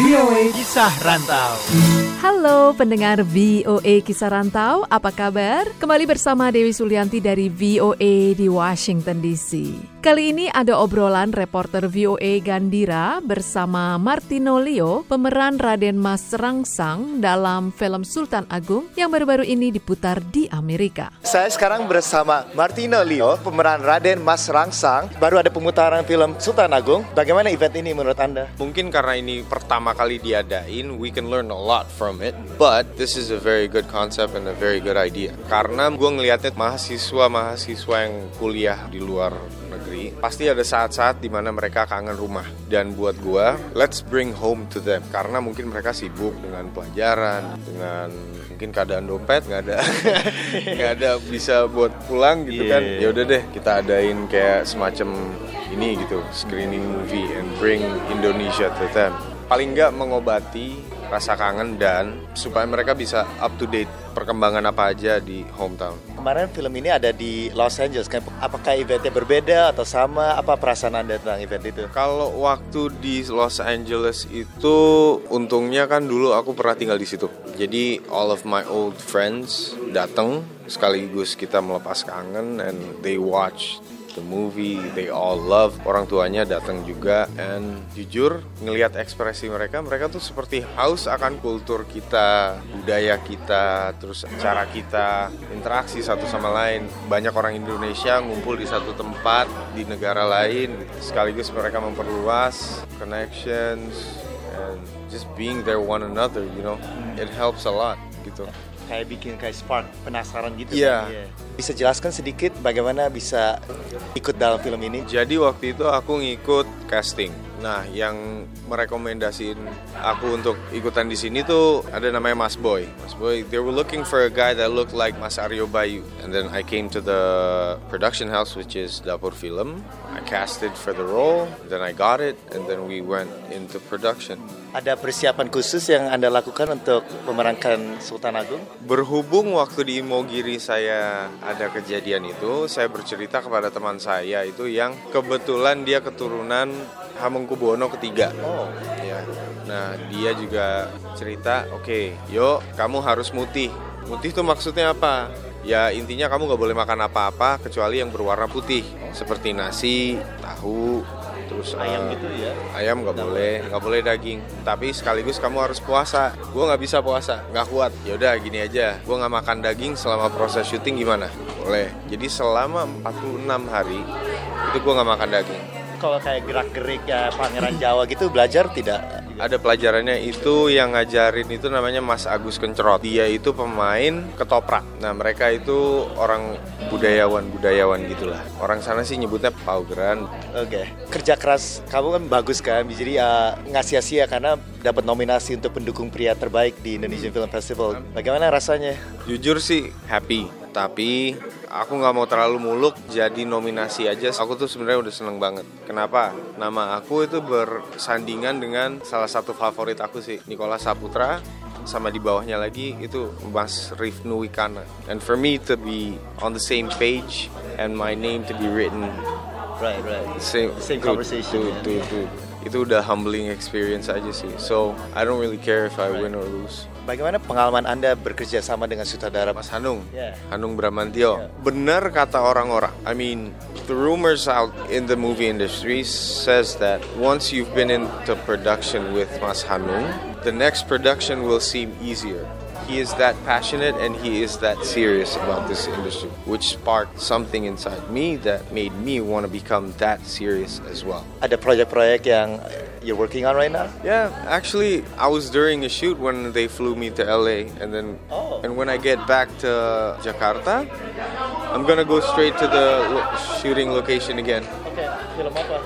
VOA Kisah Rantau. Halo pendengar VOA Kisah Rantau, apa kabar? Kembali bersama Dewi Sulianti dari VOA di Washington DC. Kali ini ada obrolan reporter VOA Gandira bersama Martino Leo, pemeran Raden Mas Rangsang dalam film Sultan Agung yang baru-baru ini diputar di Amerika. Saya sekarang bersama Martino Leo, pemeran Raden Mas Rangsang. Baru ada pemutaran film Sultan Agung. Bagaimana event ini menurut Anda? Mungkin karena ini pertama kali diadain, we can learn a lot from it. But this is a very good concept and a very good idea. Karena gue ngeliatnya mahasiswa-mahasiswa yang kuliah di luar negeri, pasti ada saat-saat di mana mereka kangen rumah. Dan buat gue, let's bring home to them. Karena mungkin mereka sibuk dengan pelajaran, dengan mungkin keadaan dompet nggak ada, nggak ada bisa buat pulang gitu kan. Ya udah deh, kita adain kayak semacam ini gitu, screening movie and bring Indonesia to them paling nggak mengobati rasa kangen dan supaya mereka bisa up to date perkembangan apa aja di hometown. Kemarin film ini ada di Los Angeles. kan? Apakah eventnya berbeda atau sama? Apa perasaan Anda tentang event itu? Kalau waktu di Los Angeles itu untungnya kan dulu aku pernah tinggal di situ. Jadi all of my old friends datang sekaligus kita melepas kangen and they watch the movie they all love orang tuanya datang juga and jujur ngelihat ekspresi mereka mereka tuh seperti haus akan kultur kita budaya kita terus cara kita interaksi satu sama lain banyak orang Indonesia ngumpul di satu tempat di negara lain sekaligus mereka memperluas connections and just being there one another you know it helps a lot gitu kayak bikin kayak spark penasaran gitu Iya. kan? Bisa jelaskan sedikit bagaimana bisa ikut dalam film ini? Jadi waktu itu aku ngikut casting. Nah, yang merekomendasiin aku untuk ikutan di sini tuh ada namanya Mas Boy. Mas Boy, they were looking for a guy that looked like Mas Aryo Bayu. And then I came to the production house which is Dapur Film. I casted for the role, then I got it, and then we went into production. Ada persiapan khusus yang Anda lakukan untuk memerankan Sultan Agung? Berhubung waktu di Imogiri saya ada kejadian itu, saya bercerita kepada teman saya itu yang kebetulan dia keturunan Hamengkubuwono ketiga. Oh, Ya. Nah, dia juga cerita, oke, yuk kamu harus mutih. Mutih tuh maksudnya apa? Ya intinya kamu gak boleh makan apa-apa kecuali yang berwarna putih, seperti nasi, tahu, terus ayam eh, gitu ya? Ayam nggak boleh, nggak boleh daging. Tapi sekaligus kamu harus puasa. Gue nggak bisa puasa, nggak kuat. Yaudah gini aja, gue nggak makan daging selama proses syuting gimana? Boleh. Jadi selama 46 hari itu gue nggak makan daging. Kalau kayak gerak-gerik ya Pangeran Jawa gitu belajar tidak? Ada pelajarannya itu yang ngajarin itu namanya Mas Agus Kencerot. Dia itu pemain ketoprak. Nah mereka itu orang budayawan-budayawan gitulah. Orang sana sih nyebutnya paugeran. Oke, kerja keras kamu kan bagus kan, jadi ya nggak sia-sia karena dapat nominasi untuk pendukung pria terbaik di Indonesian Film Festival. Bagaimana rasanya? Jujur sih happy, tapi aku nggak mau terlalu muluk jadi nominasi aja. Aku tuh sebenarnya udah seneng banget. Kenapa? Nama aku itu bersandingan dengan salah satu favorit aku sih, Nicola Saputra sama di bawahnya lagi itu Mas Rifnu Wikana. And for me to be on the same page and my name to be written Right, right. same, Same to- conversation, to- ya. to- to- itu udah humbling experience aja sih. So I don't really care if I win or lose. Bagaimana pengalaman Anda bekerja sama dengan sutradara Mas Hanung, Yeah. Hanung Bramantio. Benar kata orang-orang. I mean, the rumors out in the movie industry says that once you've been into production with Mas Hanung, the next production will seem easier. He is that passionate and he is that serious about this industry, which sparked something inside me that made me want to become that serious as well. Ada proyek-proyek yang you're working on right now? Yeah, actually, I was during a shoot when they flew me to LA, and then Oh. and when I get back to Jakarta, I'm gonna go straight to the lo- shooting location again. Oke, film apa?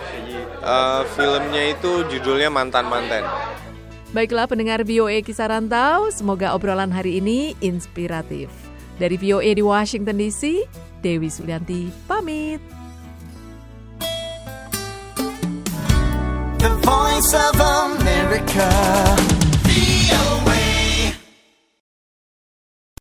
Uh, filmnya itu judulnya Mantan Mantan. Baiklah pendengar VOA Kisah Rantau, semoga obrolan hari ini inspiratif. Dari VOA di Washington DC, Dewi Sulianti pamit. Voice of America.